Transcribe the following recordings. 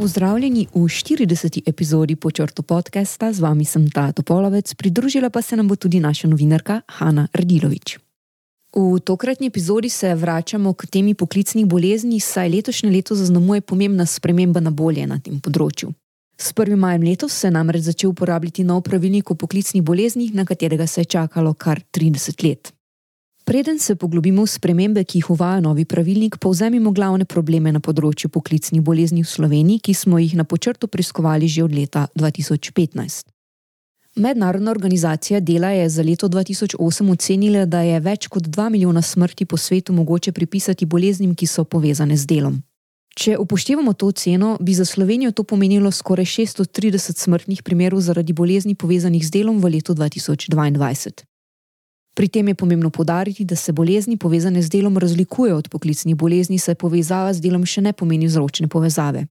Pozdravljeni v 40. epizodi počrtu podcasta, z vami sem Tato Polovec, pridružila pa se nam bo tudi naša novinarka Hanna Rdilovič. V tokratni epizodi se vračamo k temi poklicnih bolezni, saj letošnje leto zaznamuje pomembna sprememba na bolje na tem področju. S 1. majem letos se je namreč začel uporabljati nov pravilnik o poklicnih boleznih, na katerega se je čakalo kar 30 let. Preden se poglobimo v spremembe, ki jih uvaja novi pravilnik, povzemimo glavne probleme na področju poklicnih bolezni v Sloveniji, ki smo jih na počrtu preiskovali že od leta 2015. Mednarodna organizacija dela je za leto 2008 ocenila, da je več kot 2 milijona smrti po svetu mogoče pripisati boleznim, ki so povezane z delom. Če upoštevamo to ceno, bi za Slovenijo to pomenilo skoraj 630 smrtnih primerov zaradi bolezni povezanih z delom v letu 2022. Pri tem je pomembno podariti, da se bolezni povezane z delom razlikujejo od poklicnih bolezni, saj povezava z delom še ne pomeni vzročne povezave.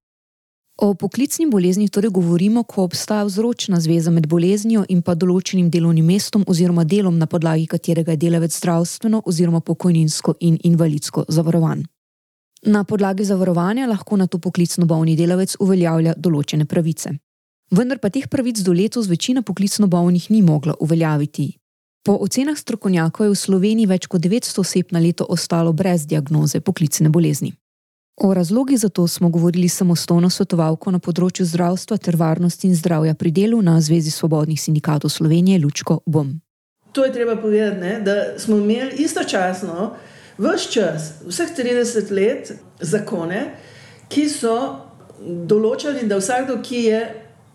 O poklicni bolezni torej govorimo, ko obstaja vzročna zveza med boleznijo in pa določenim delovnim mestom oziroma delom, na podlagi katerega je delavec zdravstveno oziroma pokojninsko in invalidsko zavarovan. Na podlagi zavarovanja lahko na to poklicno bolni delavec uveljavlja določene pravice. Vendar pa teh pravic do letos večina poklicno bolnih ni mogla uveljaviti, Po ocenah strokovnjakov je v Sloveniji več kot 900 oseb na leto ostalo brez diagnoze poklicne bolezni. O razlogih za to smo govorili samostojno svetovalko na področju zdravstva ter varnosti in zdravja pri delu na Zvezi svobodnih sindikatov Slovenije Lučko Bom. To je treba povedati, ne, da smo imeli istočasno vse čas, vseh 30 let, zakone, ki so določali, da vsakdo, ki je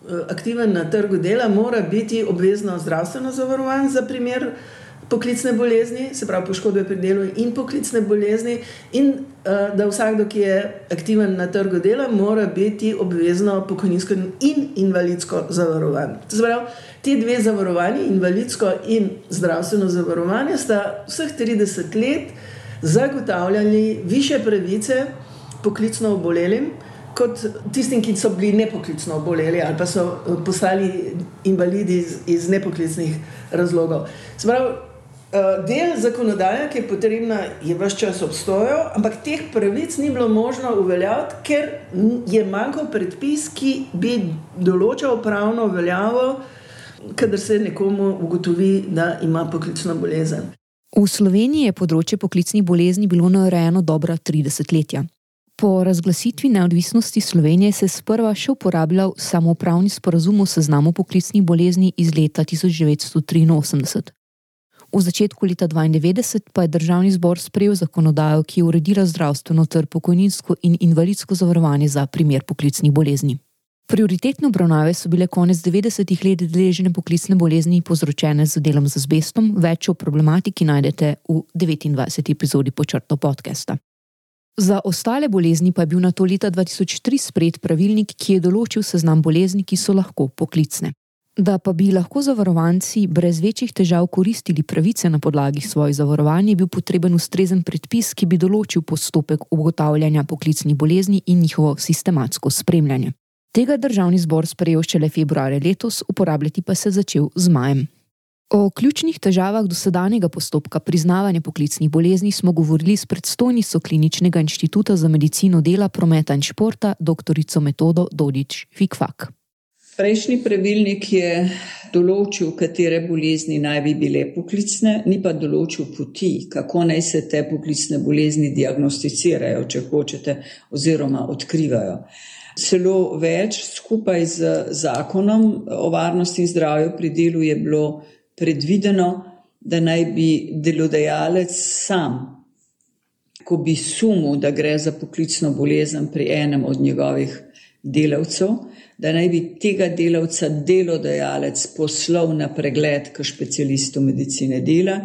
Eh, aktiven na trgu dela, mora biti obvezno zdravstveno zavarovan za primer poklicne bolezni, se pravi poškodbe pri delu in poklicne bolezni, in uh, da vsakdo, ki je aktiven na trgu dela, mora biti obvezno pokojninsko in invalidsko zavarovan. Pravi, ti dve zavarovanji, invalidsko in zdravstveno zavarovanje, sta vseh 30 let zagotavljali više pravice poklicno obolelim kot tistim, ki so bili nepoklicno oboleli ali pa so eh, postali invalidi iz, iz nepoklicnih razlogov. Sprav, del zakonodaje, ki je potrebna, je vse čas obstojal, ampak teh pravic ni bilo možno uveljaviti, ker je manjkal predpis, ki bi določal pravno veljavo, kadar se nekomu ugotovi, da ima poklicno bolezen. V Sloveniji je področje poklicnih bolezni bilo narejeno dobra 30 letja. Po razglasitvi neodvisnosti Slovenije se je sprva še uporabljal samoupravni sporazum o seznamu poklicnih bolezni iz leta 1983. V začetku leta 1992 pa je državni zbor sprejel zakonodajo, ki je uredila zdravstveno ter pokojninsko in invalidsko zavarovanje za primer poklicnih bolezni. Prioritetne obravnave so bile konec 90-ih let deležene poklicne bolezni povzročene z delom z azbestom, več o problematiki najdete v 29. epizodi počrto podcasta. Za ostale bolezni pa je bil na to leta 2003 sprejet pravilnik, ki je določil seznam bolezni, ki so lahko poklicne. Da pa bi lahko zavarovanci brez večjih težav koristili pravice na podlagi svojih zavarovanj, je bil potreben ustrezen predpis, ki bi določil postopek ugotavljanja poklicnih bolezni in njihovo sistematsko spremljanje. Tega državni zbor sprejel šele februarja letos, uporabljati pa se je začel z majem. O ključnih težavah dosedanjega postopka priznavanja poklicnih bolezni smo govorili s predstojnico Kliničnega inštituta za medicino dela, prometa in športa, dr. Metodo Dodič Fikfak. Prejšnji pravilnik je določil, katere bolezni naj bi bile poklicne, ni pa določil poti, kako naj se te poklicne bolezni diagnosticirajo, če hočete, oziroma odkrivajo. Celo več skupaj z zakonom o varnosti in zdravju pri delu je bilo predvideno, da naj bi delodajalec sam, ko bi sumil, da gre za poklicno bolezen pri enem od njegovih delavcev, da naj bi tega delavca delodajalec poslal na pregled k specialistu medicine dela,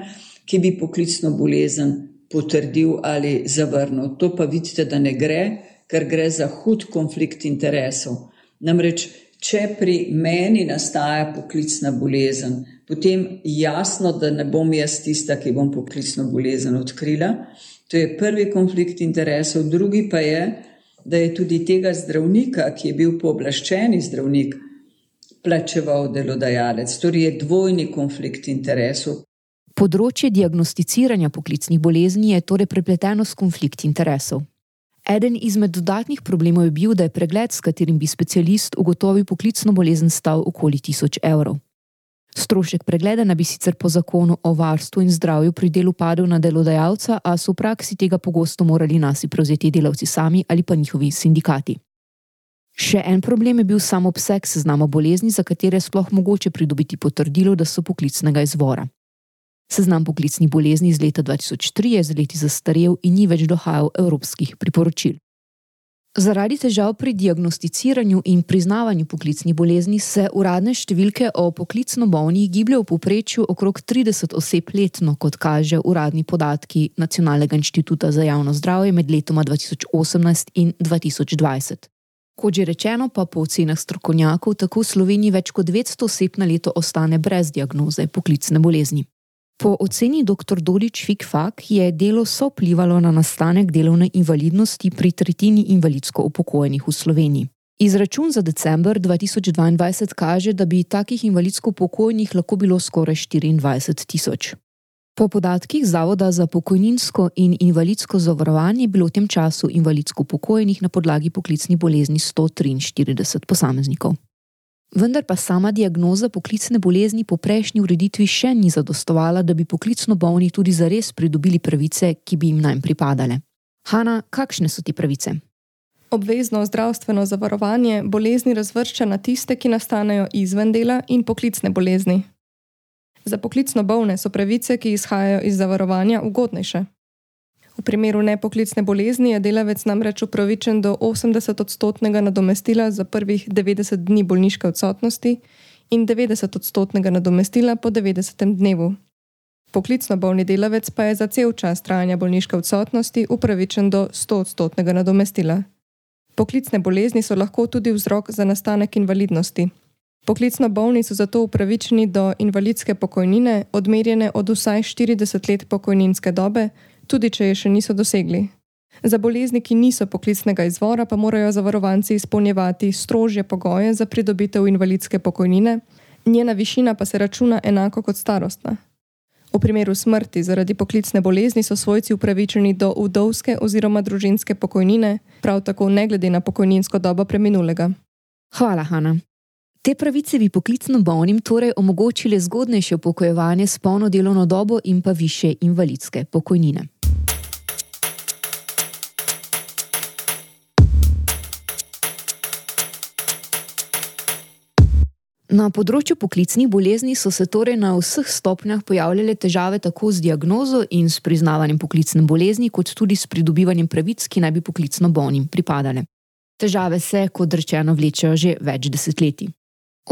ki bi poklicno bolezen potrdil ali zavrnil. To pa vidite, da ne gre, ker gre za hud konflikt interesov. Namreč, če pri meni nastaja poklicna bolezen, potem jasno, da ne bom jaz tista, ki bom poklicno bolezen odkrila. To je prvi konflikt interesov, drugi pa je, da je tudi tega zdravnika, ki je bil pooblaščeni zdravnik, plačeval delodajalec. Torej je dvojni konflikt interesov. Področje diagnosticiranja poklicnih bolezni je torej prepleteno s konflikt interesov. Eden izmed dodatnih problemov je bil, da je pregled, s katerim bi specialist ugotovil poklicno bolezen, stal okoli 1000 evrov. Strošek pregleda naj bi sicer po zakonu o varstvu in zdravju pri delu padel na delodajalca, a so v praksi tega pogosto morali nasi prevzeti delavci sami ali pa njihovi sindikati. Še en problem je bil sam obseg seznama bolezni, za katere je sploh mogoče pridobiti potrdilo, da so poklicnega izvora. Seznam poklicnih bolezni iz leta 2003 je z leti zastarel in ni več dohajal evropskih priporočil. Zaradi težav pri diagnosticiranju in priznavanju poklicnih bolezni se uradne številke o poklicno bolnih gibljajo v povprečju okrog 30 oseb letno, kot kaže uradni podatki Nacionalnega inštituta za javno zdravje med letoma 2018 in 2020. Kot že rečeno, pa po ocenah strokovnjakov tako v Sloveniji več kot 200 oseb na leto ostane brez diagnoze poklicne bolezni. Po oceni dr. Dodič Fikfak je delo soplivalo na nastanek delovne invalidnosti pri tretjini invalidsko upokojenih v Sloveniji. Izračun za decembr 2022 kaže, da bi takih invalidsko upokojenih lahko bilo skoraj 24 tisoč. Po podatkih Zavoda za pokojninsko in invalidsko zavarovanje je bilo v tem času invalidsko upokojenih na podlagi poklicnih bolezni 143 posameznikov. Vendar pa sama diagnoza poklicne bolezni po prejšnji ureditvi še ni zadostovala, da bi poklicno bolni tudi zares pridobili pravice, ki bi jim naj pripadale. Hanna, kakšne so ti pravice? Obvezno zdravstveno zavarovanje bolezni razvršča na tiste, ki nastanejo izven dela in poklicne bolezni. Za poklicno bolne so pravice, ki izhajajo iz zavarovanja, ugodnejše. V primeru nepoklicne bolezni je delavec namreč upravičen do 80-odstotnega nadomestila za prvih 90 dni bolniške odsotnosti in 90-odstotnega nadomestila po 90. dnevu. Poklicno bolni delavec pa je za cel čas trajanja bolniške odsotnosti upravičen do 100-odstotnega nadomestila. Poklicne bolezni so lahko tudi vzrok za nastanek invalidnosti. Poklicno bolni so zato upravičeni do invalidske pokojnine, odmerjene od vsaj 40 let pokojninske dobe, tudi če je še niso dosegli. Za bolezni, ki niso poklicnega izvora, pa morajo zavarovanci izpolnjevati strožje pogoje za pridobitev invalidske pokojnine, njena višina pa se računa enako kot starostna. V primeru smrti zaradi poklicne bolezni so svojci upravičeni do udovske oziroma družinske pokojnine, prav tako ne glede na pokojninsko dobo preminulega. Hvala, Hanna. Te pravice bi poklicno bolnim torej omogočile zgodnejše upokojevanje s polno delovno dobo in pa više invalidske pokojnine. Na področju poklicnih bolezni so se torej na vseh stopnjah pojavljale težave tako z diagnozo in s priznavanjem poklicne bolezni, kot tudi s pridobivanjem pravic, ki naj bi poklicno bolnim pripadale. Težave se, kot rečeno, vlečejo že več desetletij.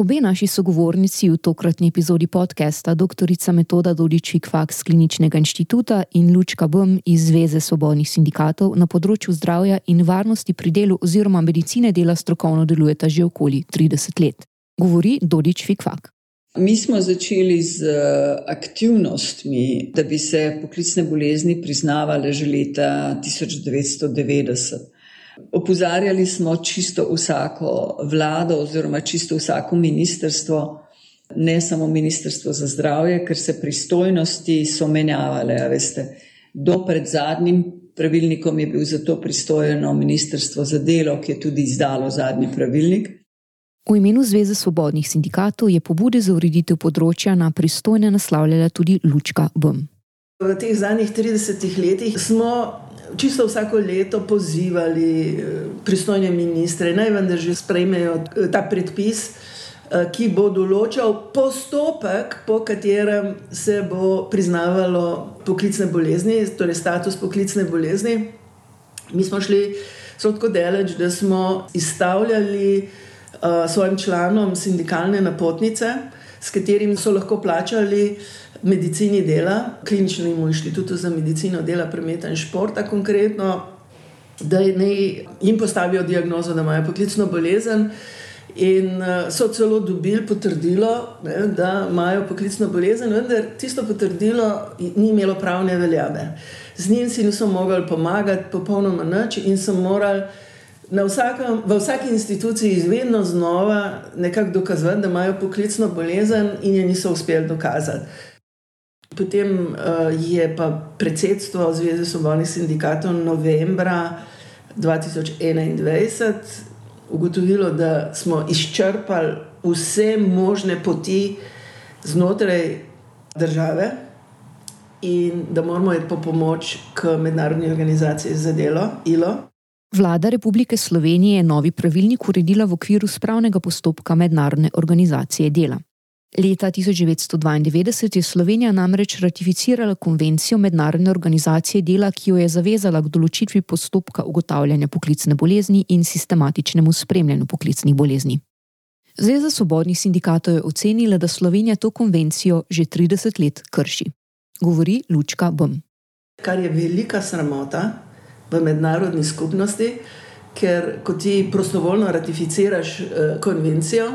Obe naši sogovornici v tokratni epizodi podcasta, dr. Metoda Dodičik Faks Kliničnega inštituta in Lučka Bum iz Zveze svobodnih sindikatov na področju zdravja in varnosti pri delu oziroma medicine dela strokovno delujeta že okoli 30 let govori Dodič Fikfak. Mi smo začeli z eh, aktivnostmi, da bi se poklicne bolezni priznavale že leta 1990. Opozarjali smo čisto vsako vlado oziroma čisto vsako ministrstvo, ne samo ministrstvo za zdravje, ker se pristojnosti so menjavale. Do pred zadnjim pravilnikom je bil za to pristojno ministrstvo za delo, ki je tudi izdalo zadnji pravilnik. V imenu Zveze svobodnih sindikatov je pobude za ureditev področja na pristojne naslavljala tudi Lučka Bum. V teh zadnjih 30 letih smo čisto vsako leto pozivali eh, pristojne ministre, naj vendar že sprejmejo eh, ta predpis, eh, ki bo določal postopek, po katerem se bo priznavalo poklicne bolezni, torej status poklicne bolezni. Mi smo šli tako daleč, da smo izstavljali. Eh, svojim članom sindikalne napotnice, s katerimi so lahko plačali medicini dela, kliničnemu inštitutu za medicino dela, prometa in športa, konkretno, da jim postavijo diagnozo, da imajo poklicno bolezen. In eh, so celo dobili potrdilo, ne, da imajo poklicno bolezen, vendar tisto potrdilo ni imelo pravne veljave. Z njim si niso mogli pomagati, popolnoma nič, in so morali vsakem, v vsaki instituciji izvedno znova nekako dokazovati, da imajo poklicno bolezen in je niso uspeli dokazati. Potem uh, je pa predsedstvo Zveze svobodnih sindikatov novembra 2021 ugotovilo, da smo izčrpali vse možne poti znotraj države in da moramo iti po pomoč k mednarodni organizaciji za delo ILO. Vlada Republike Slovenije je novi pravilnik uredila v okviru spravnega postopka Mednarodne organizacije dela. Leta 1992 je Slovenija namreč ratificirala konvencijo Mednarodne organizacije dela, ki jo je zavezala k določitvi postopka ugotavljanja poklicne bolezni in sistematičnemu spremljanju poklicnih bolezni. Zveza svobodnih sindikatov je ocenila, da Slovenija to konvencijo že 30 let krši. Govori Lučka Bum. Kar je velika sramota, v mednarodni skupnosti, ker ko ti prostovoljno ratificiraš uh, konvencijo,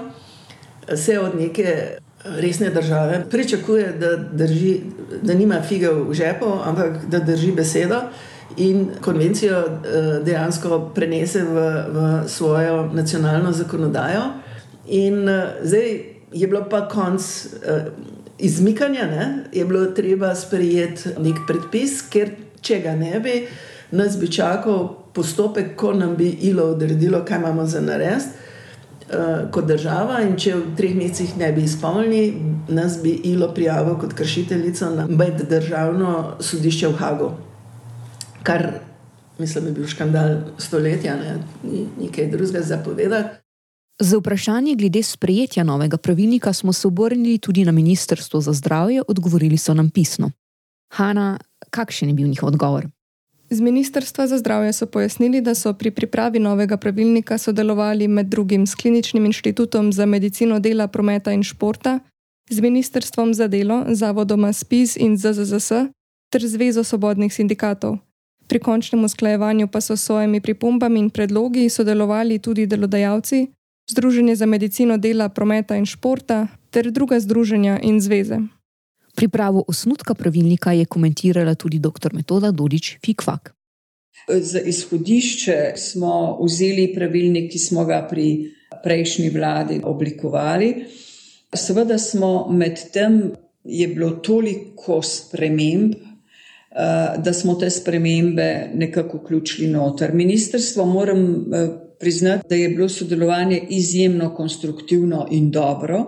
se od neke resne države pričakuje, da, drži, da nima fige v žepu, ampak da drži besedo in konvencijo dejansko prenese v, v svojo nacionalno zakonodajo. In zdaj je bilo pa konc. Uh, Izmikanja ne, je bilo treba sprejeti nek predpis, ker če ga ne bi, uh, nas bi čakal postopek, ko nam bi ILO odredilo, kaj imamo za narediti uh, kot država. In če v treh mesecih ne bi izpolnili, nas bi ILO prijavil kot kršiteljico na meddržavno sodišče v Hagu. Kar mislim, je bil škandal stoletja, ne? ni nekaj drugega zapovedati. Za vprašanje glede sprejetja novega pravilnika smo se obrnili tudi na Ministrstvo za zdravje, odgovorili so nam pisno. Hanna, kakšen je bil njihov odgovor? Z Ministrstva za zdravje so pojasnili, da so pri pripravi novega pravilnika sodelovali med drugim s Kliničnim inštitutom za medicino dela, prometa in športa, z Ministrstvom za delo, zavodoma SPIS in ZZZS ter Zvezo svobodnih sindikatov. Pri končnem usklajevanju pa so s svojimi pripombami in predlogi sodelovali tudi delodajalci, Združenje za medicino dela, prometa in športa ter druga združenja in zveze. Pripravo osnutka pravilnika je komentirala tudi dr. Metoda Dodič Fikvak. Za izhodišče smo vzeli pravilnik, ki smo ga pri prejšnji vladi oblikovali. Seveda smo med tem, je bilo toliko sprememb, eh, da smo te spremembe nekako vključili noter. Ministrstvo moram eh, priznati, da je bilo sodelovanje izjemno konstruktivno in dobro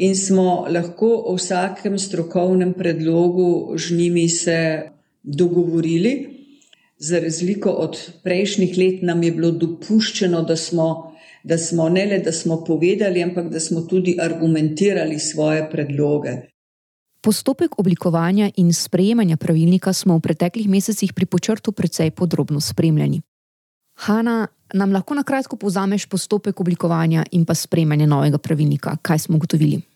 in smo lahko o vsakem strokovnem predlogu z njimi se dogovorili. Za razliko od prejšnjih let nam je bilo dopuščeno, da smo, da smo ne le da smo povedali, ampak da smo tudi argumentirali svoje predloge. Postopek oblikovanja in sprejemanja pravilnika smo v preteklih mesecih pri počrtu precej podrobno spremljali. Hanna, nam lahko na kratko povzameš postopek oblikovanja in pa sprejemanja novega pravilnika? Kaj smo ugotovili?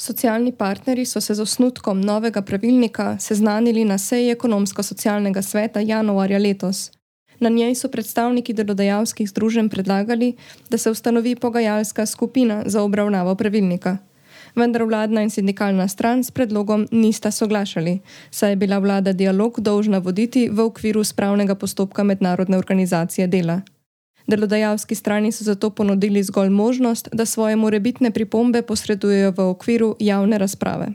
Socialni partnerji so se z osnutkom novega pravilnika seznanili na seji ekonomsko-socialnega sveta januarja letos. Na njej so predstavniki delodajalskih združenj predlagali, da se ustanovi pogajalska skupina za obravnavo pravilnika. Vendar vladna in sindikalna stran s predlogom nista soglašali, saj je bila vlada dialog dolžna voditi v okviru spravnega postopka mednarodne organizacije dela. Delodajalski strani so zato ponudili zgolj možnost, da svoje morebitne pripombe posredujejo v okviru javne razprave.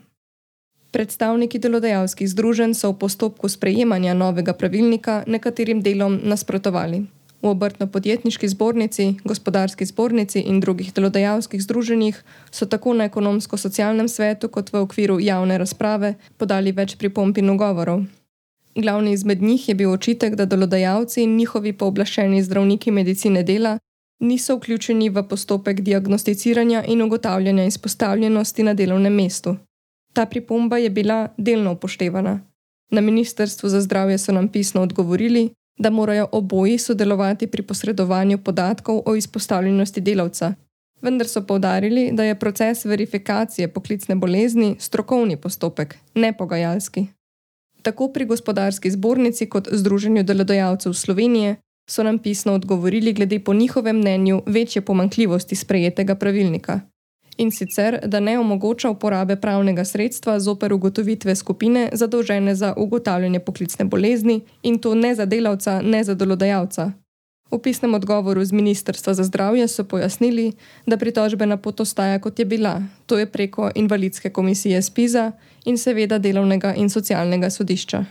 Predstavniki delodajalskih združenj so v postopku sprejemanja novega pravilnika nekaterim delom nasprotovali. V obrtno-podjetniški zbornici, gospodarski zbornici in drugih delodajalskih združenjih so tako na ekonomsko-socialnem svetu kot v okviru javne razprave podali več pripomb in ugovorov. Glavni izmed njih je bil očitek, da delodajalci in njihovi pooblaščeni zdravniki medicine dela niso vključeni v postopek diagnosticiranja in ugotavljanja izpostavljenosti na delovnem mestu. Ta pripomba je bila delno upoštevana. Na Ministrstvu za zdravje so nam pisno odgovorili, da morajo oboji sodelovati pri posredovanju podatkov o izpostavljenosti delavca, vendar so povdarili, da je proces verifikacije poklicne bolezni strokovni postopek, ne pogajalski. Tako pri gospodarski zbornici kot Združenju delodajalcev Slovenije so nam pisno odgovorili glede po njihovem mnenju večje pomankljivosti sprejetega pravilnika. In sicer, da ne omogoča uporabe pravnega sredstva zoper ugotovitve skupine zadolžene za ugotavljanje poklicne bolezni in to ne za delavca, ne za delodajalca. V pisnem odgovoru z Ministrstva za zdravje so pojasnili, da pritožbena pot ostaja kot je bila, to je preko invalidske komisije SPIZA in seveda delovnega in socialnega sodišča.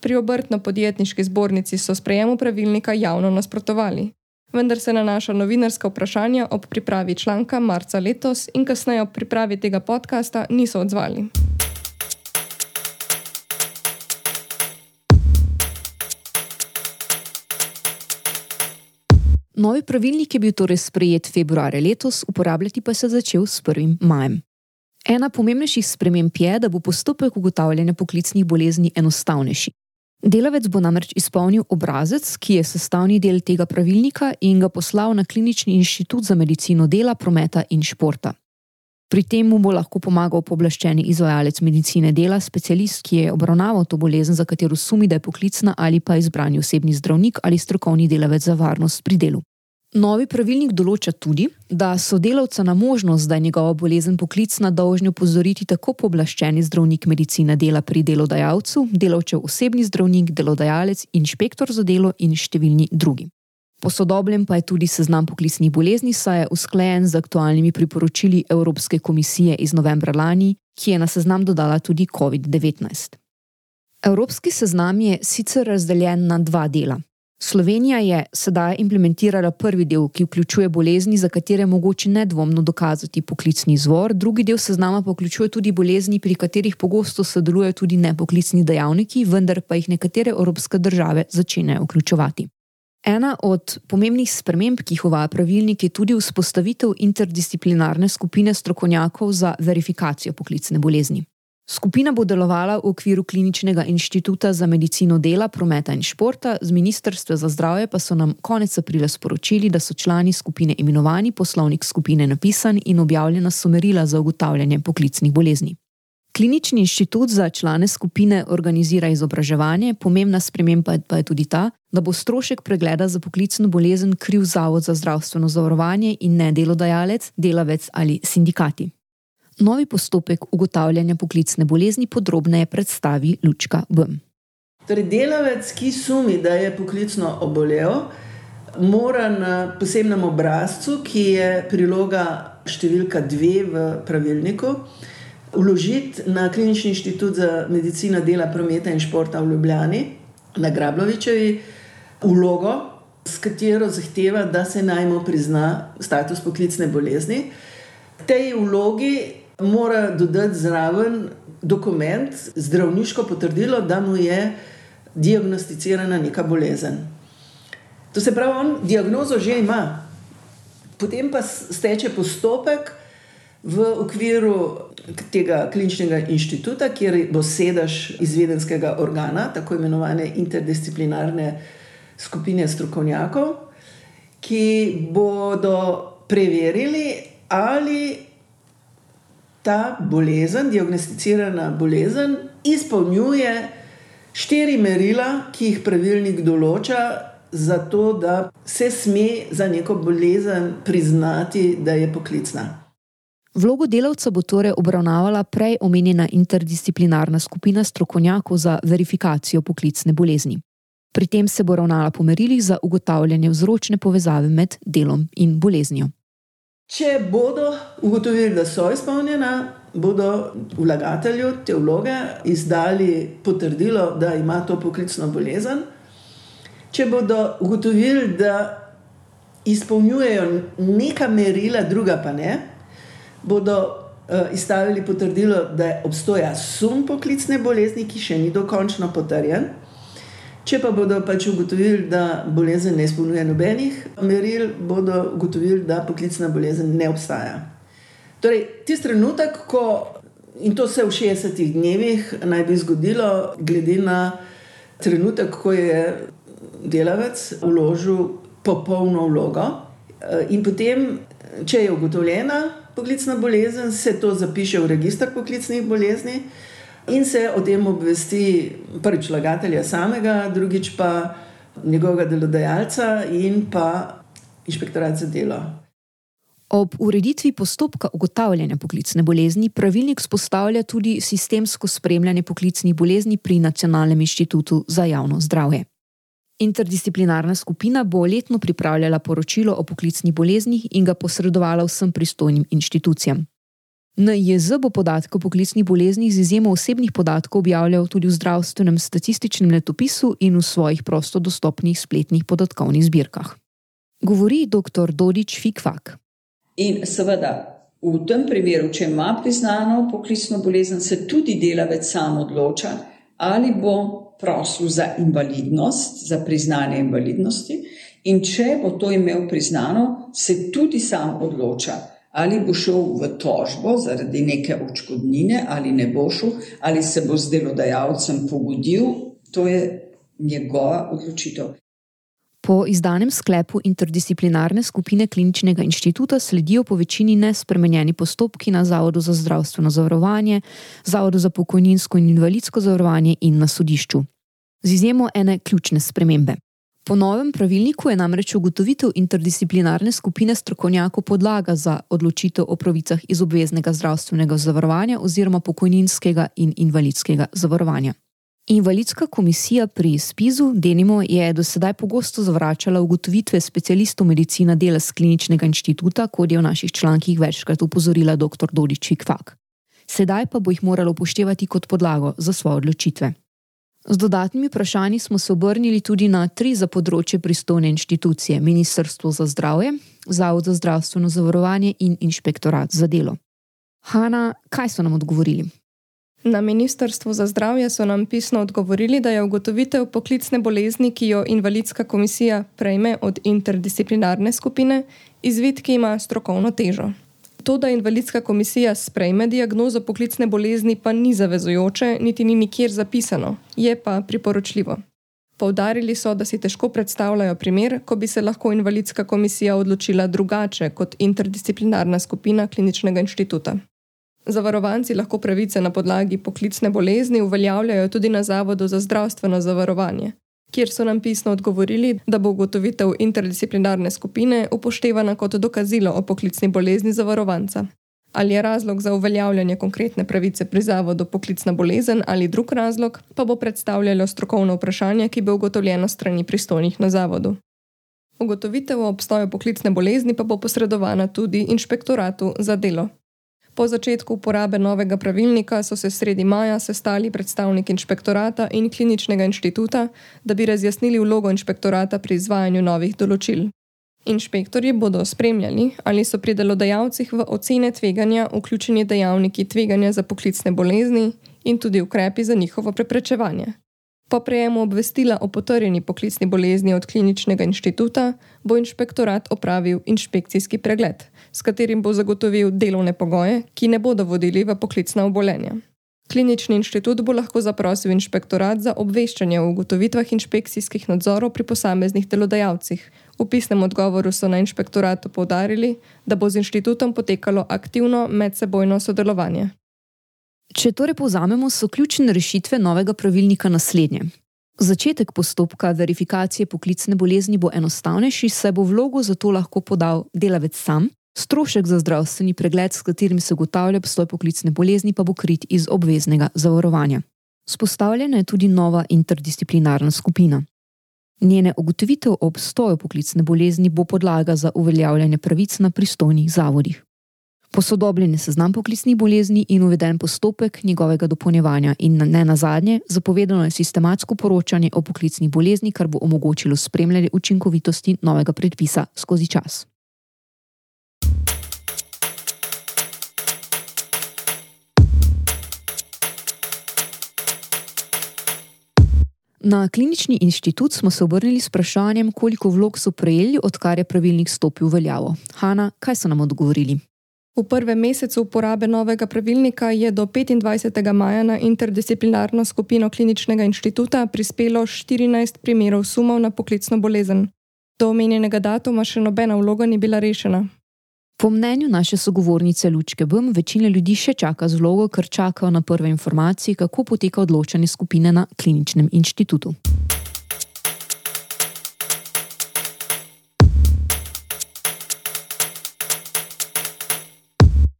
Pri obrtno-podjetniški zbornici so sprejemu pravilnika javno nasprotovali, vendar se na naša novinarska vprašanja ob pripravi članka marca letos in kasneje ob pripravi tega podcasta niso odzvali. Novi pravilnik je bil torej sprejet februarja letos, uporabljati pa se je začel s 1. majem. Ena pomembnejših sprememb je, da bo postopek ugotavljanja poklicnih bolezni enostavnejši. Delavec bo namreč izpolnil obrazec, ki je sestavni del tega pravilnika, in ga poslal na Klinični inštitut za medicino dela, prometa in športa. Pri tem mu bo lahko pomagal pooblaščeni izvajalec medicine dela, specialist, ki je obravnaval to bolezen, za katero sumi, da je poklicna ali pa izbrani osebni zdravnik ali strokovni delavec za varnost pri delu. Novi pravilnik določa tudi, da so delavca na možnost, da je njegova bolezen poklicna, dolžni upozoriti tako pooblaščeni zdravnik medicine dela pri delodajalcu, delavčev osebni zdravnik, delodajalec, inšpektor za delo in številni drugi. Posodobljen pa je tudi seznam poklicnih bolezni, saj je usklajen z aktualnimi priporočili Evropske komisije iz novembra lani, ki je na seznam dodala tudi COVID-19. Evropski seznam je sicer razdeljen na dva dela. Slovenija je sedaj implementirala prvi del, ki vključuje bolezni, za katere je mogoče nedvomno dokazati poklicni izvor, drugi del seznama pa vključuje tudi bolezni, pri katerih pogosto sodelujejo tudi nepoklicni dejavniki, vendar pa jih nekatere evropske države začenjajo vključevati. Ena od pomembnih sprememb, ki jih uvaja pravilnik, je tudi vzpostavitev interdisciplinarne skupine strokovnjakov za verifikacijo poklicne bolezni. Skupina bo delovala v okviru Kliničnega inštituta za medicino dela, prometa in športa, z Ministrstva za zdravje pa so nam konec aprila sporočili, da so člani skupine imenovani, poslovnik skupine napisan in objavljena so merila za ugotavljanje poklicnih bolezni. Klinični inštitut za člane skupine organizira izobraževanje, pomembna sprememba pa je tudi ta, da bo strošek pregleda za poklicno bolezen kriv Zavod za zdravstveno zavarovanje in ne delodajalec, delavec ali sindikati. Novi postopek ugotavljanja poklicne bolezni podrobneje predstavi Lučka Bm. Torej, delavec, ki sumi, da je poklicno obolel, mora na posebnem obrazcu, ki je priloga številka dve v pravilniku, vložiti na Klinični inštitut za medicino dela, prometa in športa v Ljubljani, na Grablovičevi, vlogo, s katero zahteva, da se najmo prizna status poklicne bolezni. Tej vlogi mora dodati zraven dokument, zdravniško potrdilo, da mu je diagnosticirana neka bolezen. To se pravi, on diagnozo že ima, potem pa steče postopek v okviru tega kliničnega inštituta, kjer bo sedež izvedenskega organa, tako imenovane interdisciplinarne skupine strokovnjakov, ki bodo preverili, ali ta bolezen, diagnosticirana bolezen, izpolnjuje štiri merila, ki jih pravilnik določa. Zato, da se sme za neko bolezen priznati, da je poklicna. Vlogo delavca bo torej obravnavala prej omenjena interdisciplinarna skupina strokovnjakov za verifikacijo poklicne bolezni. Pri tem se bo ravnala po merilih za ugotavljanje vzročne povezave med delom in boleznijo. Če bodo ugotovili, da so izpolnjena, bodo vlagatelju te vloge izdali potrdilo, da ima to poklicno bolezen. Če bodo ugotovili, da izpolnjujejo neka merila, druga pa ne, bodo uh, izstavili potrdilo, da obstoja sum poklicne bolezni, ki še ni dokončno potrjen. Če pa bodo pač ugotovili, da bolezen ne izpolnjuje nobenih meril, bodo ugotovili, da poklicna bolezen ne obstaja. Torej, tisti trenutek, ko in to se v 60 dnevih naj bi zgodilo, glede na trenutek, ko je delavec vložil popolno vlogo, eh, in potem, če je ugotovljena poklicna bolezen, se to zapiše v registr poklicnih bolezni in se o tem obvesti prvič vlagatelja samega, drugič pa njegovega delodajalca in pa inšpektorat za delo. Ob ureditvi postopka ugotavljanja poklicne bolezni pravilnik spostavlja tudi sistemsko spremljanje poklicnih bolezni pri Nacionalnem inštitutu za javno zdravje. Interdisciplinarna skupina bo letno pripravljala poročilo o poklicnih boleznih in ga posredovala vsem pristojnim inštitucijam. NIJZ bo podatke o poklicnih boleznih z izjemo osebnih podatkov objavljal tudi v zdravstvenem statističnem letopisu in v svojih prosto dostopnih spletnih podatkovnih zbirkah. Govori dr. Dodič Fikvak. In seveda, v tem primeru, če ima priznano poklicno bolezen, se tudi delavec sam odloča, ali bo prosil za invalidnost, za priznanje invalidnosti, in če bo to imel priznano, se tudi sam odloča, ali bo šel v tožbo zaradi neke očkodnine, ali ne bo šel, ali se bo z delodajalcem pogodil. To je njegova odločitev. Po izdanem sklepu interdisciplinarne skupine kliničnega inštituta sledijo po večini nespremenjeni postopki na Zavodu za zdravstveno zavarovanje, Zavodu za pokojninsko in invalidsko zavarovanje in na sodišču. Z izjemo ene ključne spremembe. Po novem pravilniku je namreč ugotovitev interdisciplinarne skupine strokovnjakov podlaga za odločitev o pravicah iz obveznega zdravstvenega zavarovanja oziroma pokojninskega in invalidskega zavarovanja. Invalidska komisija pri SPIZ-u, denimo, je do sedaj pogosto zavračala ugotovitve specialistov medicina dela z kliničnega inštituta, kot je v naših člankih večkrat upozorila dr. Dodič Kvak. Sedaj pa bo jih moralo upoštevati kot podlago za svoje odločitve. Z dodatnimi vprašanji smo se obrnili tudi na tri za področje pristojne inštitucije: Ministrstvo za zdravje, Zavod za zdravstveno zavarovanje in Inšpektorat za delo. Hanna, kaj so nam odgovorili? Na Ministrstvu za zdravje so nam pisno odgovorili, da je ugotovitev poklicne bolezni, ki jo invalidska komisija prejme od interdisciplinarne skupine, izvid, ki ima strokovno težo. To, da invalidska komisija sprejme diagnozo poklicne bolezni, pa ni zavezujoče, niti ni nikjer zapisano, je pa priporočljivo. Poudarili so, da si težko predstavljajo primer, ko bi se lahko invalidska komisija odločila drugače kot interdisciplinarna skupina kliničnega inštituta. Zavarovanci lahko pravice na podlagi poklicne bolezni uveljavljajo tudi na Zavodu za zdravstveno zavarovanje, kjer so nam pisno odgovorili, da bo ugotovitev interdisciplinarne skupine upoštevana kot dokazilo o poklicni bolezni zavarovanca. Ali je razlog za uveljavljanje konkretne pravice pri Zavodu poklicna bolezen ali drug razlog, pa bo predstavljalo strokovno vprašanje, ki bo ugotovljeno strani pristojnih na Zavodu. Ugotovitev o obstoju poklicne bolezni pa bo posredovana tudi inšpektoratu za delo. Po začetku uporabe novega pravilnika so se sredi maja sestali predstavniki inšpektorata in kliničnega inštituta, da bi razjasnili vlogo inšpektorata pri izvajanju novih določil. Inšpektorji bodo spremljali, ali so pri delodajalcih v ocene tveganja vključeni dejavniki tveganja za poklicne bolezni in tudi ukrepi za njihovo preprečevanje. Po prejemu obvestila o potrjeni poklicni bolezni od kliničnega inštituta bo inšpektorat opravil inšpekcijski pregled, s katerim bo zagotovil delovne pogoje, ki ne bodo vodili v poklicna obolenja. Klinični inštitut bo lahko zaprosil inšpektorat za obveščanje o ugotovitvah inšpekcijskih nadzorov pri posameznih delodajalcih. V pisnem odgovoru so na inšpektoratu povdarili, da bo z inštitutom potekalo aktivno medsebojno sodelovanje. Če torej povzamemo, so ključne rešitve novega pravilnika naslednje. Začetek postopka verifikacije poklicne bolezni bo enostavnejši, saj bo vlogo za to lahko podal delavec sam, strošek za zdravstveni pregled, s katerim se ugotavlja obstoj poklicne bolezni, pa bo krit iz obveznega zavarovanja. Spostavljena je tudi nova interdisciplinarna skupina. Njene ugotovitev o obstoju poklicne bolezni bo podlaga za uveljavljanje pravic na pristojnih zavodih posodobljen je seznam poklicnih bolezni in uveden postopek njegovega dopolnjevanja, in ne na zadnje, zapovedano je sistematsko poročanje o poklicnih bolezni, kar bo omogočilo spremljanje učinkovitosti novega predpisa skozi čas. Na klinični inštitut smo se obrnili s vprašanjem, koliko vlog so prejeli, odkar je pravilnik stopil v veljavo. Hanna, kaj so nam odgovorili? V prvem mesecu uporabe novega pravilnika je do 25. maja na interdisciplinarno skupino kliničnega inštituta prispelo 14 primerov sumov na poklicno bolezen. Do omenjenega datuma še nobena vloga ni bila rešena. Po mnenju naše sogovornice Lučke Bm, večina ljudi še čaka z vlogo, ker čakajo na prve informacije, kako poteka odločanje skupine na kliničnem inštitutu.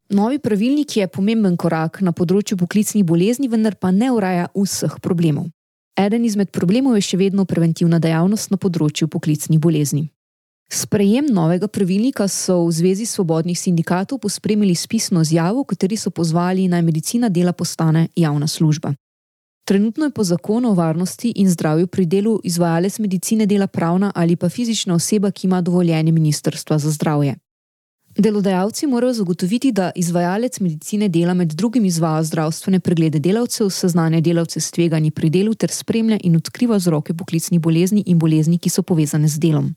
Novi pravilnik je pomemben korak na področju poklicnih bolezni, vendar pa ne uraja vseh problemov. Eden izmed problemov je še vedno preventivna dejavnost na področju poklicnih bolezni. Sprejem novega pravilnika so v Zvezi svobodnih sindikatov pospremili s pisno izjavo, v kateri so pozvali naj medicina dela postane javna služba. Trenutno je po zakonu o varnosti in zdravju pri delu izvajalec medicine dela pravna ali pa fizična oseba, ki ima dovoljenje Ministrstva za zdravje. Delodajalci morajo zagotoviti, da izvajalec medicine dela med drugim izvaja zdravstvene preglede delavcev, seznanja delavce s tveganji pri delu ter spremlja in odkriva vzroke poklicnih bolezni in bolezni, ki so povezane z delom.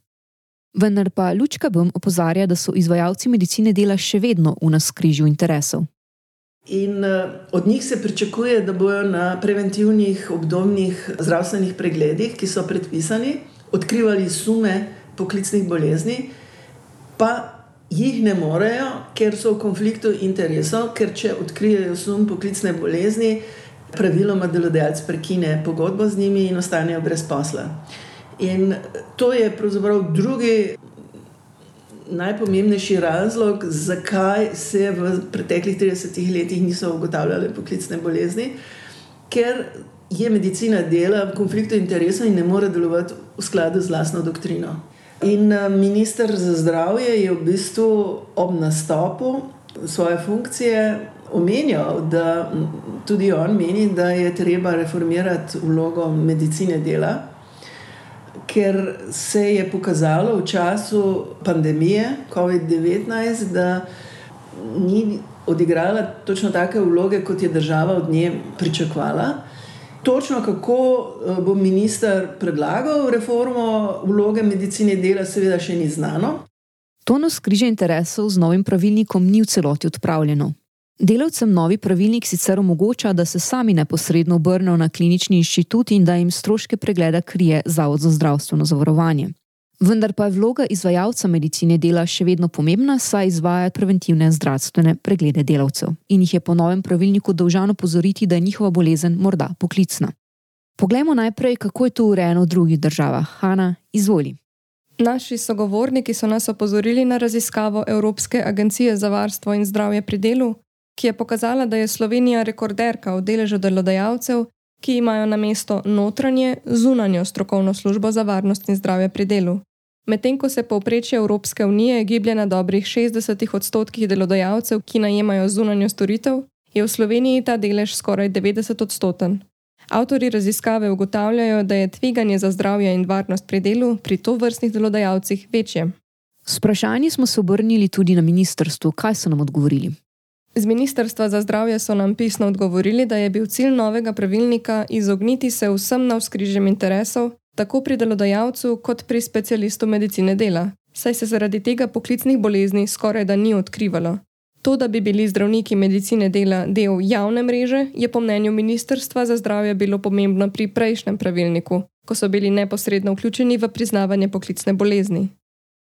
Vendar pa Lučka Bum opozarja, da so izvajalci medicine dela še vedno v naskrižju interesov. In uh, od njih se pričakuje, da bodo na preventivnih obdobnih zdravstvenih pregledih, ki so predpisani, odkrivali sume poklicnih bolezni, pa jih ne morejo, ker so v konfliktu interesov, ker če odkrijejo sum poklicne bolezni, praviloma delodajalec prekine pogodbo z njimi in ostanejo brez posla. In to je pravzaprav drugi najpomembnejši razlog, zakaj se v preteklih 30 letih niso ugotavljale poklicne bolezni, ker je medicina dela v konfliktu interesov in ne more delovati v skladu z vlastno doktrino. In eh, minister za zdravje je v bistvu ob nastopu svoje funkcije omenjal, da tudi on meni, da je treba reformirati vlogo medicine dela ker se je pokazalo v času pandemije COVID-19, da ni odigrala točno take vloge, kot je država od nje pričakovala. Točno kako eh, bo minister predlagal reformo vloge medicine dela, seveda še ni znano. To nas križa interesov z novim pravilnikom ni v celoti odpravljeno. Delavcem novi pravilnik sicer omogoča, da se sami neposredno obrnejo na klinični inštitut in da jim stroške pregleda krije Zavod za zdravstveno zavarovanje. Vendar pa je vloga izvajalca medicine dela še vedno pomembna, saj izvaja preventivne zdravstvene preglede delavcev in jih je po novem pravilniku dolžano pozoriti, da je njihova bolezen morda poklicna. Poglejmo najprej, kako je to urejeno v drugih državah. Hanna, izvoli. Naši sogovorniki so nas opozorili na raziskavo Evropske agencije za varstvo in zdravje pri delu, ki je pokazala, da je Slovenija rekorderka v deležu delodajalcev, ki imajo na mesto notranje, zunanjo strokovno službo za varnost in zdravje pri delu. Medtem ko se povprečje Evropske unije giblje na dobrih 60 odstotkih delodajalcev, ki najemajo zunanjo storitev, je v Sloveniji ta delež skoraj 90 odstoten. Avtori raziskave ugotavljajo, da je tveganje za zdravje in varnost pri delu pri to vrstnih delodajalcih večje. S vprašanji smo se obrnili tudi na ministrstvo, kaj so nam odgovorili. Z Ministrstva za zdravje so nam pisno odgovorili, da je bil cilj novega pravilnika izogniti se vsem navskrižjem interesov, tako pri delodajalcu kot pri specialistu medicine dela, saj se zaradi tega poklicnih bolezni skoraj da ni odkrivalo. To, da bi bili zdravniki medicine dela del javne mreže, je po mnenju Ministrstva za zdravje bilo pomembno pri prejšnjem pravilniku, ko so bili neposredno vključeni v priznavanje poklicne bolezni.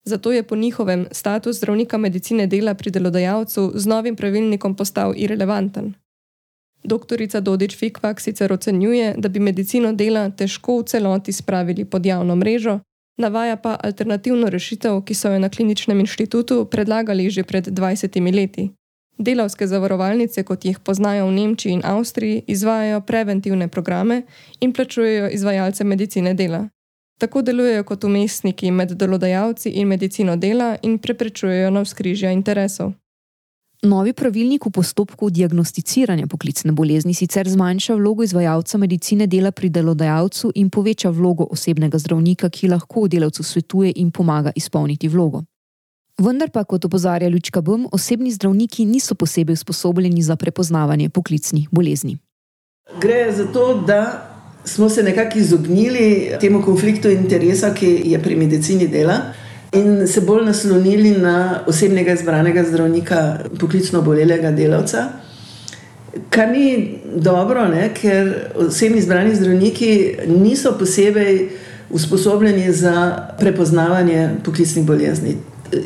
Zato je po njihovem status zdravnika medicine dela pri delodajalcu z novim pravilnikom postal irrelevanten. Doktorica Dodič Fikvak sicer ocenjuje, da bi medicino dela težko v celoti spravili pod javno mrežo, navaja pa alternativno rešitev, ki so jo na kliničnem inštitutu predlagali že pred 20 leti. Delavske zavarovalnice, kot jih poznajo v Nemčiji in Avstriji, izvajajo preventivne programe in plačujejo izvajalce medicine dela. Tako delujejo kot umestniki med delodajalci in medicino dela in preprečujejo navskrižja interesov. Novi pravilnik v postopku diagnosticiranja poklicne bolezni sicer zmanjša vlogo izvajalca medicine dela pri delodajalcu in poveča vlogo osebnega zdravnika, ki lahko delavcu svetuje in pomaga izpolniti vlogo. Vendar pa, kot opozarja Lučka Bum, osebni zdravniki niso posebej usposobljeni za prepoznavanje poklicnih bolezni. Gre za to, da smo se nekako izognili temu konfliktu interesa, ki je pri medicini dela, in se bolj naslonili na osebnega izbranega zdravnika, poklicno bolelega delavca. Kar ni dobro, ne, ker osebni izbrani zdravniki niso posebej usposobljeni za prepoznavanje poklicnih bolezni.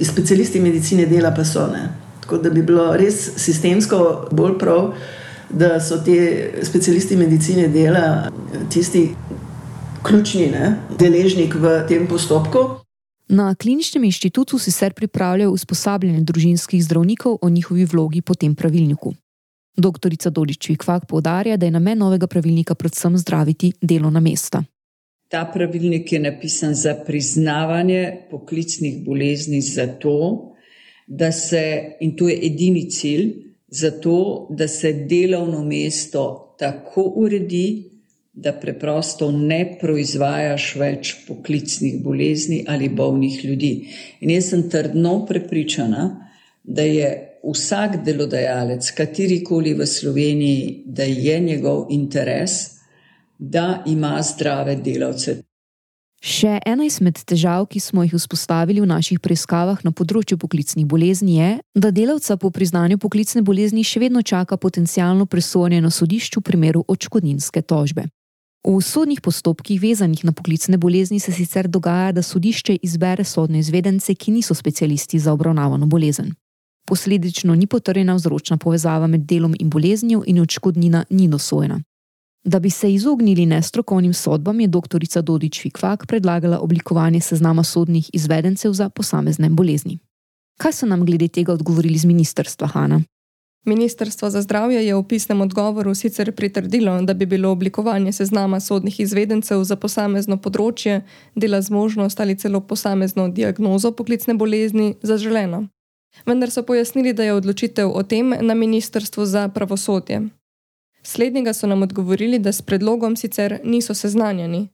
Specialisti medicine dela pa so ne. Tako da bi bilo res sistemsko bolj prav, da so ti specialisti medicine dela tisti ključni ne, deležnik v tem postopku. Na kliničnem inštitutu sicer pripravljajo usposabljanje družinskih zdravnikov o njihovi vlogi po tem pravilniku. Doktorica Dodič Vikvak povdarja, da je namen novega pravilnika predvsem zdraviti delovna mesta. Ta pravilnik je napisan za priznavanje poklicnih bolezni, zato, da se, in to je edini cilj, zato, da se delovno mesto tako uredi, da preprosto ne proizvajaš več poklicnih bolezni ali bolnih ljudi. In jaz sem trdno prepričana, da je vsak delodajalec, katerikoli v Sloveniji, da je njegov interes, da ima zdrave delavce. Še ena izmed težav, ki smo jih vzpostavili v naših preiskavah na področju poklicnih bolezni, je, da delavca po priznanju poklicne bolezni še vedno čaka potencijalno presojanje na sodišču v primeru očkodninske tožbe. V sodnih postopkih vezanih na poklicne bolezni se sicer dogaja, da sodišče izbere sodne izvedence, ki niso specialisti za obravnavano bolezen. Posledično ni potrjena vzročna povezava med delom in boleznijo in odškodnina ni dosojena. Da bi se izognili nestrokovnim sodbam, je dr. Dodič Fikvak predlagala oblikovanje seznama sodnih izvedencev za posamezne bolezni. Kaj so nam glede tega odgovorili z ministrstva Hanna? Ministrstvo za zdravje je v pisnem odgovoru sicer pritrdilo, da bi bilo oblikovanje seznama sodnih izvedencev za posamezno področje, dela zmožnost ali celo posamezno diagnozo poklicne bolezni zaželeno. Vendar so pojasnili, da je odločitev o tem na Ministrstvu za pravosodje. Slednjega so nam odgovorili, da s predlogom sicer niso seznanjeni.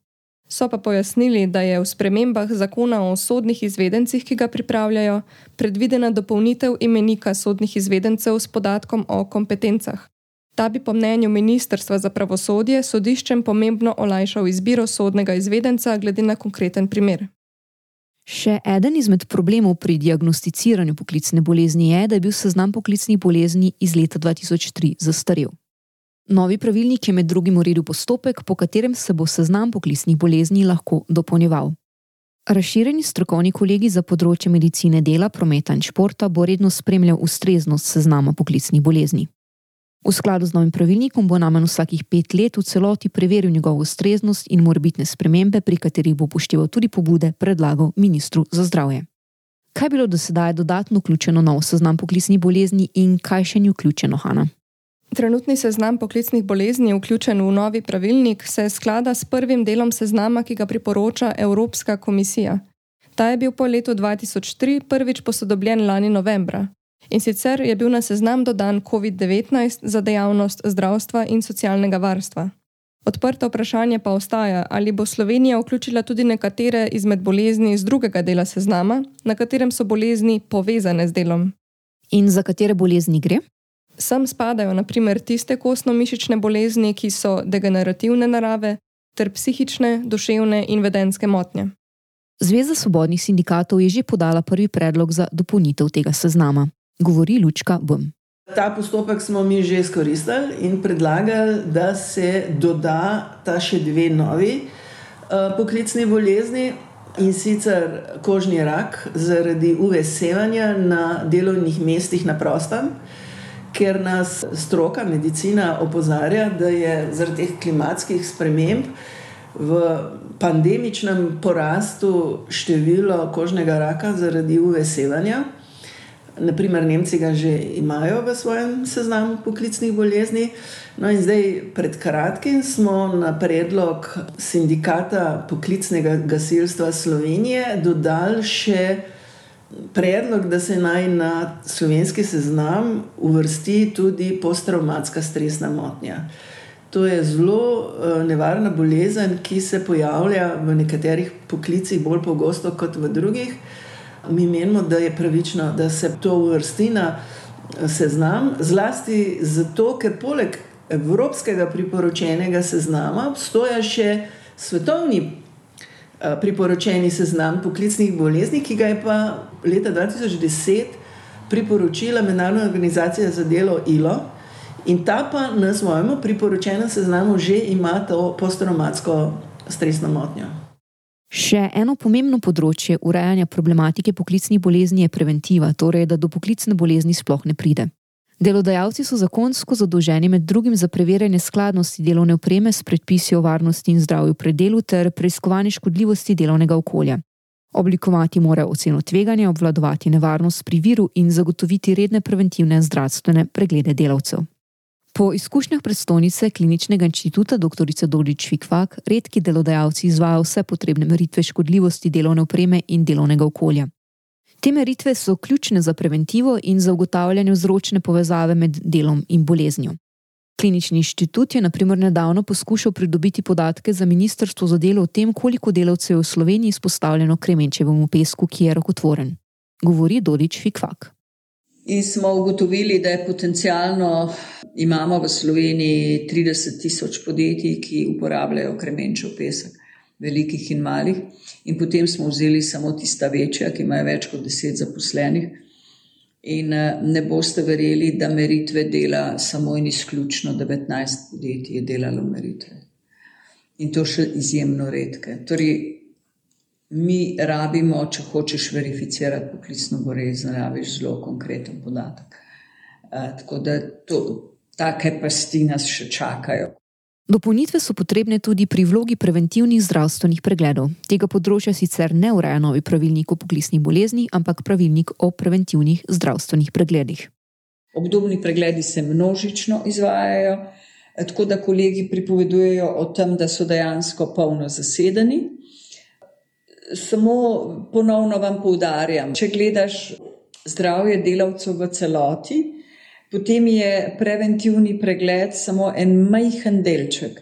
So pa pojasnili, da je v spremembah zakona o sodnih izvedencih, ki ga pripravljajo, predvidena dopolnitev imenika sodnih izvedencev s podatkom o kompetencah. Ta bi po mnenju Ministrstva za pravosodje sodiščem pomembno olajšal izbiro sodnega izvedenca glede na konkreten primer. Še eden izmed problemov pri diagnosticiranju poklicne bolezni je, da je bil seznam poklicnih bolezni iz leta 2003 zastarel. Novi pravilnik je med drugim uredil postopek, po katerem se bo seznam poklicnih bolezni lahko dopolnjeval. Razširjeni strokovni kolegi za področje medicine dela, prometa in športa bo redno spremljal ustreznost seznama poklicnih bolezni. V skladu z novim pravilnikom bo namen vsakih pet let v celoti preveril njegovo ustreznost in morbitne spremembe, pri katerih bo upošteval tudi pobude, predlagal ministru za zdravje. Kaj je bilo do sedaj dodatno vključeno v seznam poklicnih bolezni in kaj še ni vključeno, Hanna? Trenutni seznam poklicnih bolezni, vključen v novi pravilnik, se sklada s prvim delom seznama, ki ga priporoča Evropska komisija. Ta je bil po letu 2003 prvič posodobljen lani novembra. In sicer je bil na seznam dodan COVID-19 za dejavnost zdravstva in socialnega varstva. Odprto vprašanje pa ostaja, ali bo Slovenija vključila tudi nekatere izmed bolezni iz drugega dela seznama, na katerem so bolezni povezane z delom. In za katere bolezni gre? Sem spadajo naprimer tiste kostno-mišične bolezni, ki so degenerativne narave, ter psihične, duševne in vedenske motnje. Zveza svobodnih sindikatov je že podala prvi predlog za dopolnitev tega seznama, govori Lučka Bum. Ta postopek smo mi že izkoristili in predlagali, da se doda ta še dve novi uh, poklicni bolezni. In sicer kožni rak zaradi uvesevanja na delovnih mestih na prostem, ker nas stroka, medicina opozarja, da je zaradi teh klimatskih sprememb v pandemičnem porastu število kožnega raka zaradi uvesevanja. Naprimer, Nemci ga že imajo v svojem seznamu poklicnih bolezni. No, in zdaj, pred kratkim smo na predlog sindikata poklicnega gasilstva Slovenije dodali še predlog, da se naj na slovenski seznam uvrsti tudi posttraumatska stresna motnja. To je zelo uh, nevarna bolezen, ki se pojavlja v nekaterih poklicih bolj pogosto kot v drugih. Mi menimo, da je pravično, da se to uvrsti na eh, seznam, zlasti zato, ker poleg evropskega priporočenega seznama obstoja še svetovni Eh, priporočeni seznam poklicnih bolezni, ki ga je pa leta 2010 priporočila Mednarodna organizacija za delo ILO. In ta pa na svojem priporočenem seznamu že ima to posttraumatsko stresno motnjo. Še eno pomembno področje urejanja problematike poklicnih bolezni je preventiva, torej da do poklicne bolezni sploh ne pride. Delodajalci so zakonsko zadolženi med drugim za preverjanje skladnosti delovne opreme s predpisi o varnosti in zdravju pri delu ter preiskovanje škodljivosti delovnega okolja. Oblikovati mora oceno tveganja, obvladovati nevarnost pri viru in zagotoviti redne preventivne zdravstvene preglede delavcev. Po izkušnjah predstojnice kliničnega inštituta dr. Dodič Fikvak, redki delodajalci izvajo vse potrebne meritve škodljivosti delovne opreme in delovnega okolja. Te meritve so ključne za preventivo in za ugotavljanje vzročne povezave med delom in boleznjo. Klinični inštitut je naprimer nedavno poskušal pridobiti podatke za Ministrstvo za delo o tem, koliko delavcev je v Sloveniji izpostavljeno kremenčevemu pesku, ki je rakotvoren. Govori Dodič Fikvak. In smo ugotovili, da je potencialno imamo v Sloveniji 30 tisoč podjetij, ki uporabljajo kremenčev pesek, velikih in malih. In potem smo vzeli samo tista večja, ki imajo več kot 10 zaposlenih. In eh, ne boste verjeli, da meritve dela samo in izključno 19 podjetij je delalo meritve. In to še izjemno redke. Torej, mi rabimo, če hočeš verificirati poklicno bolezen, rabiš zelo konkreten podatek. E, tako da to, take pasti nas še čakajo. Dopolnitve so potrebne tudi pri vlogi preventivnih zdravstvenih pregledov. Tega področja sicer ne ureja novi pravilnik o poklicnih bolezni, ampak pravilnik o preventivnih zdravstvenih pregledih. Obdobni pregledi se množično izvajajo, tako da kolegi pripovedujejo o tem, da so dejansko polno zasedeni. Samo ponovno vam poudarjam, če gledaš zdravje delavcev v celoti, Potem je preventivni pregled samo en majhen delček.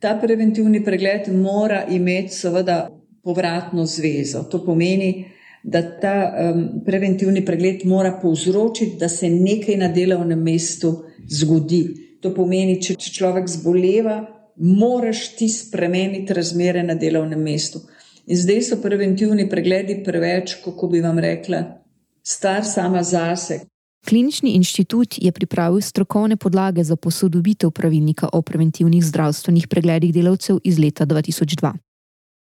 Ta preventivni pregled mora imeti, seveda, povratno zvezo. To pomeni, da ta um, preventivni pregled mora povzročiti, da se nekaj na delovnem mestu zgodi. To pomeni, če človek zboleva, moraš ti spremeniti razmere na delovnem mestu. In zdaj so preventivni pregledi preveč, kako bi vam rekla, star sama zase. Klinični inštitut je pripravil strokovne podlage za posodobitev pravilnika o preventivnih zdravstvenih pregledih delavcev iz leta 2002.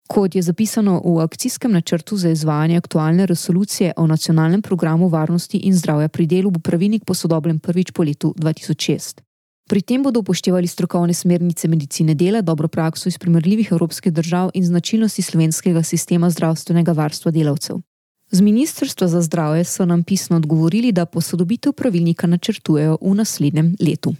Kot je zapisano v akcijskem načrtu za izvajanje aktualne resolucije o nacionalnem programu varnosti in zdravja pri delu, bo pravilnik posodobljen prvič po letu 2006. Pri tem bodo upoštevali strokovne smernice medicine dela, dobro prakso iz primerljivih evropskih držav in značilnosti slovenskega sistema zdravstvenega varstva delavcev. Z Ministrstva za zdravje so nam pisno odgovorili, da posodobitev pravilnika načrtujejo v naslednjem letu.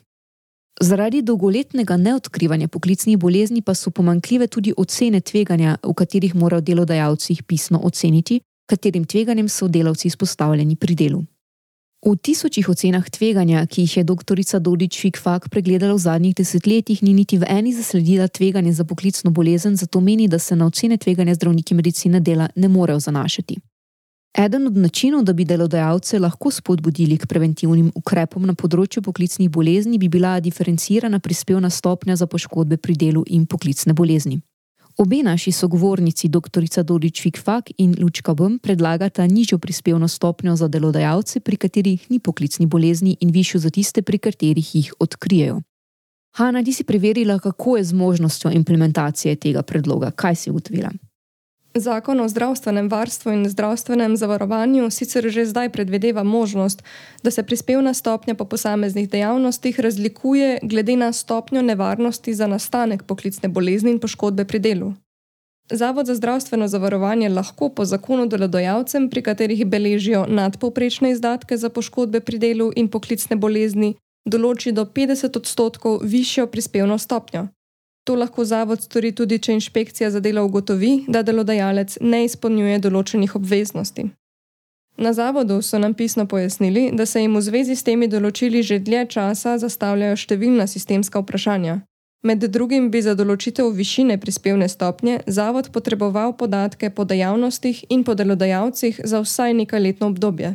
Zaradi dolgoletnega neodkrivanja poklicnih bolezni pa so pomankljive tudi ocene tveganja, v katerih morajo delodajalci jih pisno oceniti, katerim tveganjem so delavci izpostavljeni pri delu. V tisočih ocenah tveganja, ki jih je dr. Dodič Fikfak pregledala v zadnjih desetletjih, ni niti v eni zasledila tveganje za poklicno bolezen, zato meni, da se na ocene tveganja zdravniki medicine dela ne morejo zanašati. Eden od načinov, da bi delodajalce lahko spodbudili k preventivnim ukrepom na področju poklicnih bolezni, bi bila diferencirana prispevna stopnja za poškodbe pri delu in poklicne bolezni. Obe naši sogovornici, dr. Dodič Fikfak in Lučka Bom, predlagata nižjo prispevno stopnjo za delodajalce, pri katerih ni poklicni bolezni, in višjo za tiste, pri katerih jih odkrijejo. Hanna, ti si preverila, kako je z možnostjo implementacije tega predloga. Kaj si ugotovila? Zakon o zdravstvenem varstvu in zdravstvenem zavarovanju sicer že zdaj predvideva možnost, da se prispevna stopnja po posameznih dejavnostih razlikuje glede na stopnjo nevarnosti za nastanek poklicne bolezni in poškodbe pri delu. Zavod za zdravstveno zavarovanje lahko po zakonu delodajalcem, pri katerih beležijo nadpovprečne izdatke za poškodbe pri delu in poklicne bolezni, določi do 50 odstotkov višjo prispevno stopnjo. To lahko zavod stori tudi, če inšpekcija za delo ugotovi, da delodajalec ne izpolnjuje določenih obveznosti. Na zavodu so nam pisno pojasnili, da se jim v zvezi s temi določili že dlje časa zastavljajo številna sistemska vprašanja. Med drugim bi za določitev višine prispevne stopnje zavod potreboval podatke po dejavnostih in po delodajalcih za vsaj nekaj letno obdobje.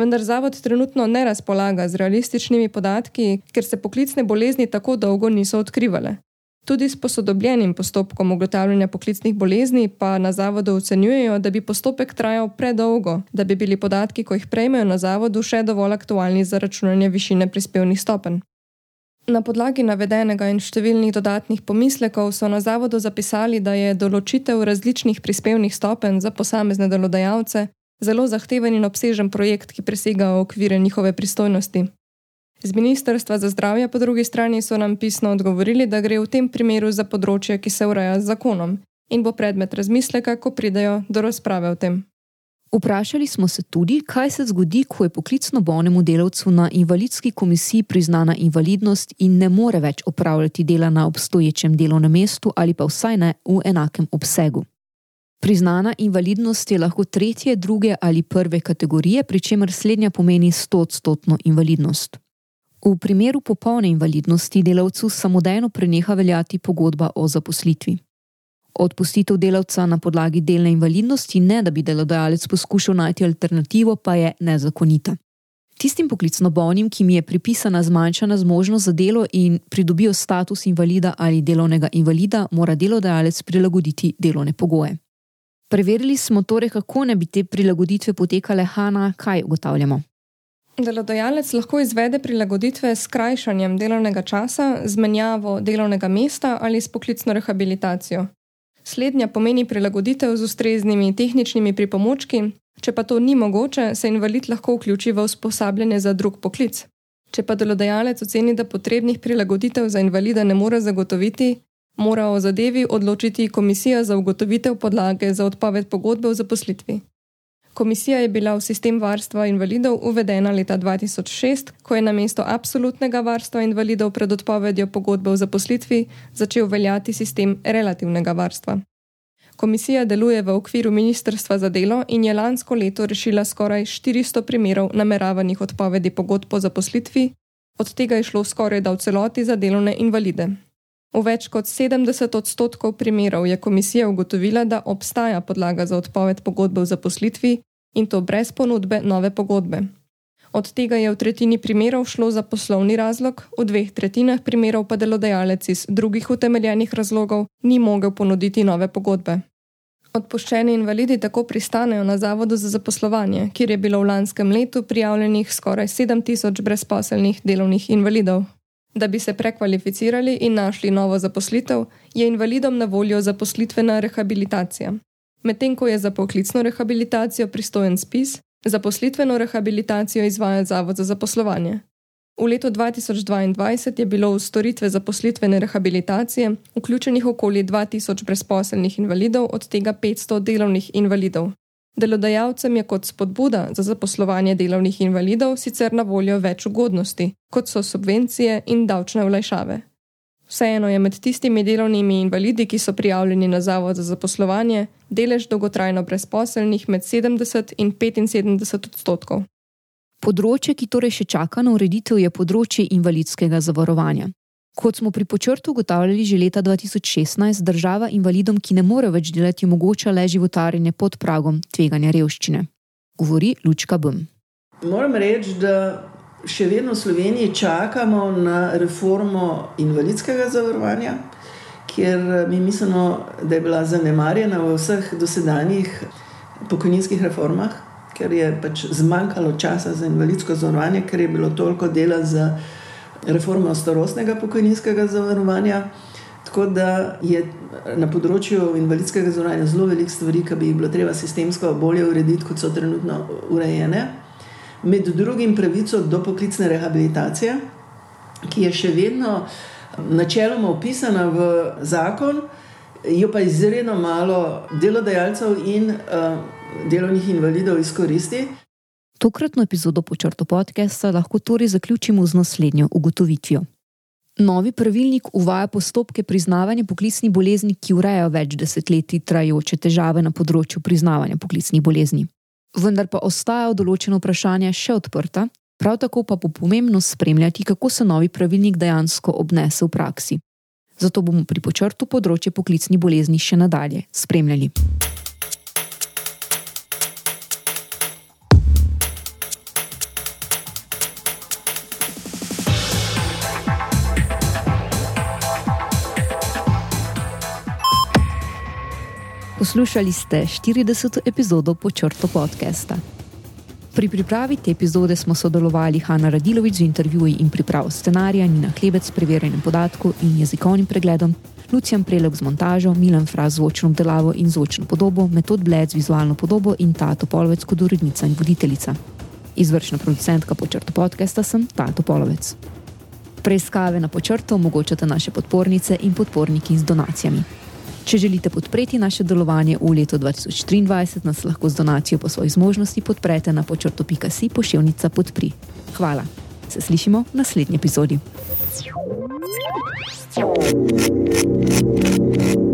Vendar zavod trenutno ne razpolaga z realističnimi podatki, ker se poklicne bolezni tako dolgo niso odkrivale. Tudi s posodobljenim postopkom ugotavljanja poklicnih bolezni pa na zavodu ocenjujejo, da bi postopek trajal predolgo, da bi bili podatki, ko jih prejmejo na zavodu, še dovolj aktualni za računanje višine prispevnih stopenj. Na podlagi navedenega in številnih dodatnih pomislekov so na zavodu zapisali, da je določitev različnih prispevnih stopenj za posamezne delodajalce zelo zahteven in obsežen projekt, ki presega okvire njihove pristojnosti. Z Ministrstva za zdravje po drugi strani so nam pisno odgovorili, da gre v tem primeru za področje, ki se ureja z zakonom in bo predmet razmisleka, ko pridejo do razprave o tem. Vprašali smo se tudi, kaj se zgodi, ko je poklicno bolnemu delavcu na invalidski komisiji priznana invalidnost in ne more več opravljati dela na obstoječem delovnem mestu ali pa vsaj ne v enakem obsegu. Priznana invalidnost je lahko tretje, druge ali prve kategorije, pri čemer slednja pomeni 100-odstotno invalidnost. V primeru popolne invalidnosti delavcu samodejno preneha veljati pogodba o zaposlitvi. Odpustitev delavca na podlagi delne invalidnosti, ne da bi delodajalec poskušal najti alternativo, pa je nezakonita. Tistim poklicno bolnim, ki mi je pripisana zmanjšana zmožnost za delo in pridobijo status invalida ali delovnega invalida, mora delodajalec prilagoditi delovne pogoje. Preverili smo torej, kako ne bi te prilagoditve potekale, Hanna, kaj ugotavljamo. Delodajalec lahko izvede prilagoditve s krajšanjem delovnega časa, z menjavo delovnega mesta ali s poklicno rehabilitacijo. Slednja pomeni prilagoditev z ustreznimi tehničnimi pripomočki, če pa to ni mogoče, se invalid lahko vključi v usposabljanje za drug poklic. Če pa delodajalec oceni, da potrebnih prilagoditev za invalida ne more zagotoviti, mora o zadevi odločiti komisija za ugotovitev podlage za odpoved pogodbe o zaposlitvi. Komisija je bila v sistem varstva invalidov uvedena leta 2006, ko je na mesto absolutnega varstva invalidov pred odpovedjo pogodbe o zaposlitvi začel veljati sistem relativnega varstva. Komisija deluje v okviru Ministrstva za delo in je lansko leto rešila skoraj 400 primerov nameravanih odpovedi pogodb o zaposlitvi, od tega je šlo skoraj da v celoti za delovne invalide. V več kot 70 odstotkov primerov je komisija ugotovila, da obstaja podlaga za odpoved pogodbe o zaposlitvi in to brez ponudbe nove pogodbe. Od tega je v tretjini primerov šlo za poslovni razlog, v dveh tretjinah primerov pa delodajalec iz drugih utemeljenih razlogov ni mogel ponuditi nove pogodbe. Odpuščeni invalidi tako pristanejo na Zavodu za zaposlovanje, kjer je bilo v lanskem letu prijavljenih skoraj 7000 brezposelnih delovnih invalidov. Da bi se prekvalificirali in našli novo zaposlitev, je invalidom na voljo zaposlitvena rehabilitacija. Medtem ko je za poklicno rehabilitacijo pristojen spis, za poslitveno rehabilitacijo izvaja Zavod za zaposlovanje. V letu 2022 je bilo v storitve zaposlitvene rehabilitacije vključenih okoli 2000 brezposelnih invalidov, od tega 500 delovnih invalidov. Delodajalcem je kot spodbuda za zaposlovanje delovnih invalidov sicer na voljo več ugodnosti, kot so subvencije in davčne vlajšave. Vseeno je med tistimi delovnimi invalidi, ki so prijavljeni na Zavod za zaposlovanje, delež dolgotrajno brezposelnih med 70 in 75 odstotkov. Področje, ki torej še čaka na ureditev, je področje invalidskega zavarovanja. Kot smo pri počrtu ugotavljali že leta 2016, država invalidom, ki ne morejo več delati, omogoča le životarjenje pod pragom tveganja revščine. Govori Lučka Bum. Moram reči, da še vedno v Sloveniji čakamo na reformo invalidskega zavarovanja, eh, mi mislimo, da je bila zanemarjena v vseh dosedanjih pokojninskih reformah, ker je pač zmanjkalo časa za invalidsko zavarovanje, ker je bilo toliko dela za reformo starostnega pokojninskega zavarovanja. Tako da je na področju invalidskega zavarovanja zelo veliko stvari, ki bi jih bilo treba sistemsko bolje urediti, kot so trenutno urejene med drugim pravico do poklicne rehabilitacije, ki je še vedno načeloma upisana v zakon, jo pa izredno malo delodajalcev in uh, delovnih invalidov izkoristi. Tokratno epizodo počrto podcasta lahko torej zaključimo z naslednjo ugotovitvijo. Novi pravilnik uvaja postopke priznavanja poklicnih bolezni, ki urejajo več desetletij trajajoče težave na področju priznavanja poklicnih bolezni vendar pa ostajajo določene vprašanja še odprta, prav tako pa bo pomembno spremljati, kako se novi pravilnik dejansko obnese v praksi. Zato bomo pri počrtu področje poklicnih bolezni še nadalje spremljali. Poslušali ste 40. epizodo Počrto podcasta. Pri pripravi te epizode smo sodelovali Hanna Radilovič z intervjuji in pripravo scenarija, Nina Klebec s preverjanjem podatkov in jezikovnim pregledom, Lucijan Prelog z montažo, Milan Fraz z zvočno obdelavo in zvočno podobo, Metod Bled z vizualno podobo in Tato Polovec kot urednica in voditeljica. Izvršna producentka Počrto podcasta sem Tato Polovec. Preiskave na počrtu omogočate naše podpornice in podporniki z donacijami. Če želite podpreti naše delovanje v letu 2023, nas lahko z donacijo po svoji zmožnosti podprete na počrto.si pošiljnica podpri. Hvala. Se slišimo v naslednji epizodi. thank you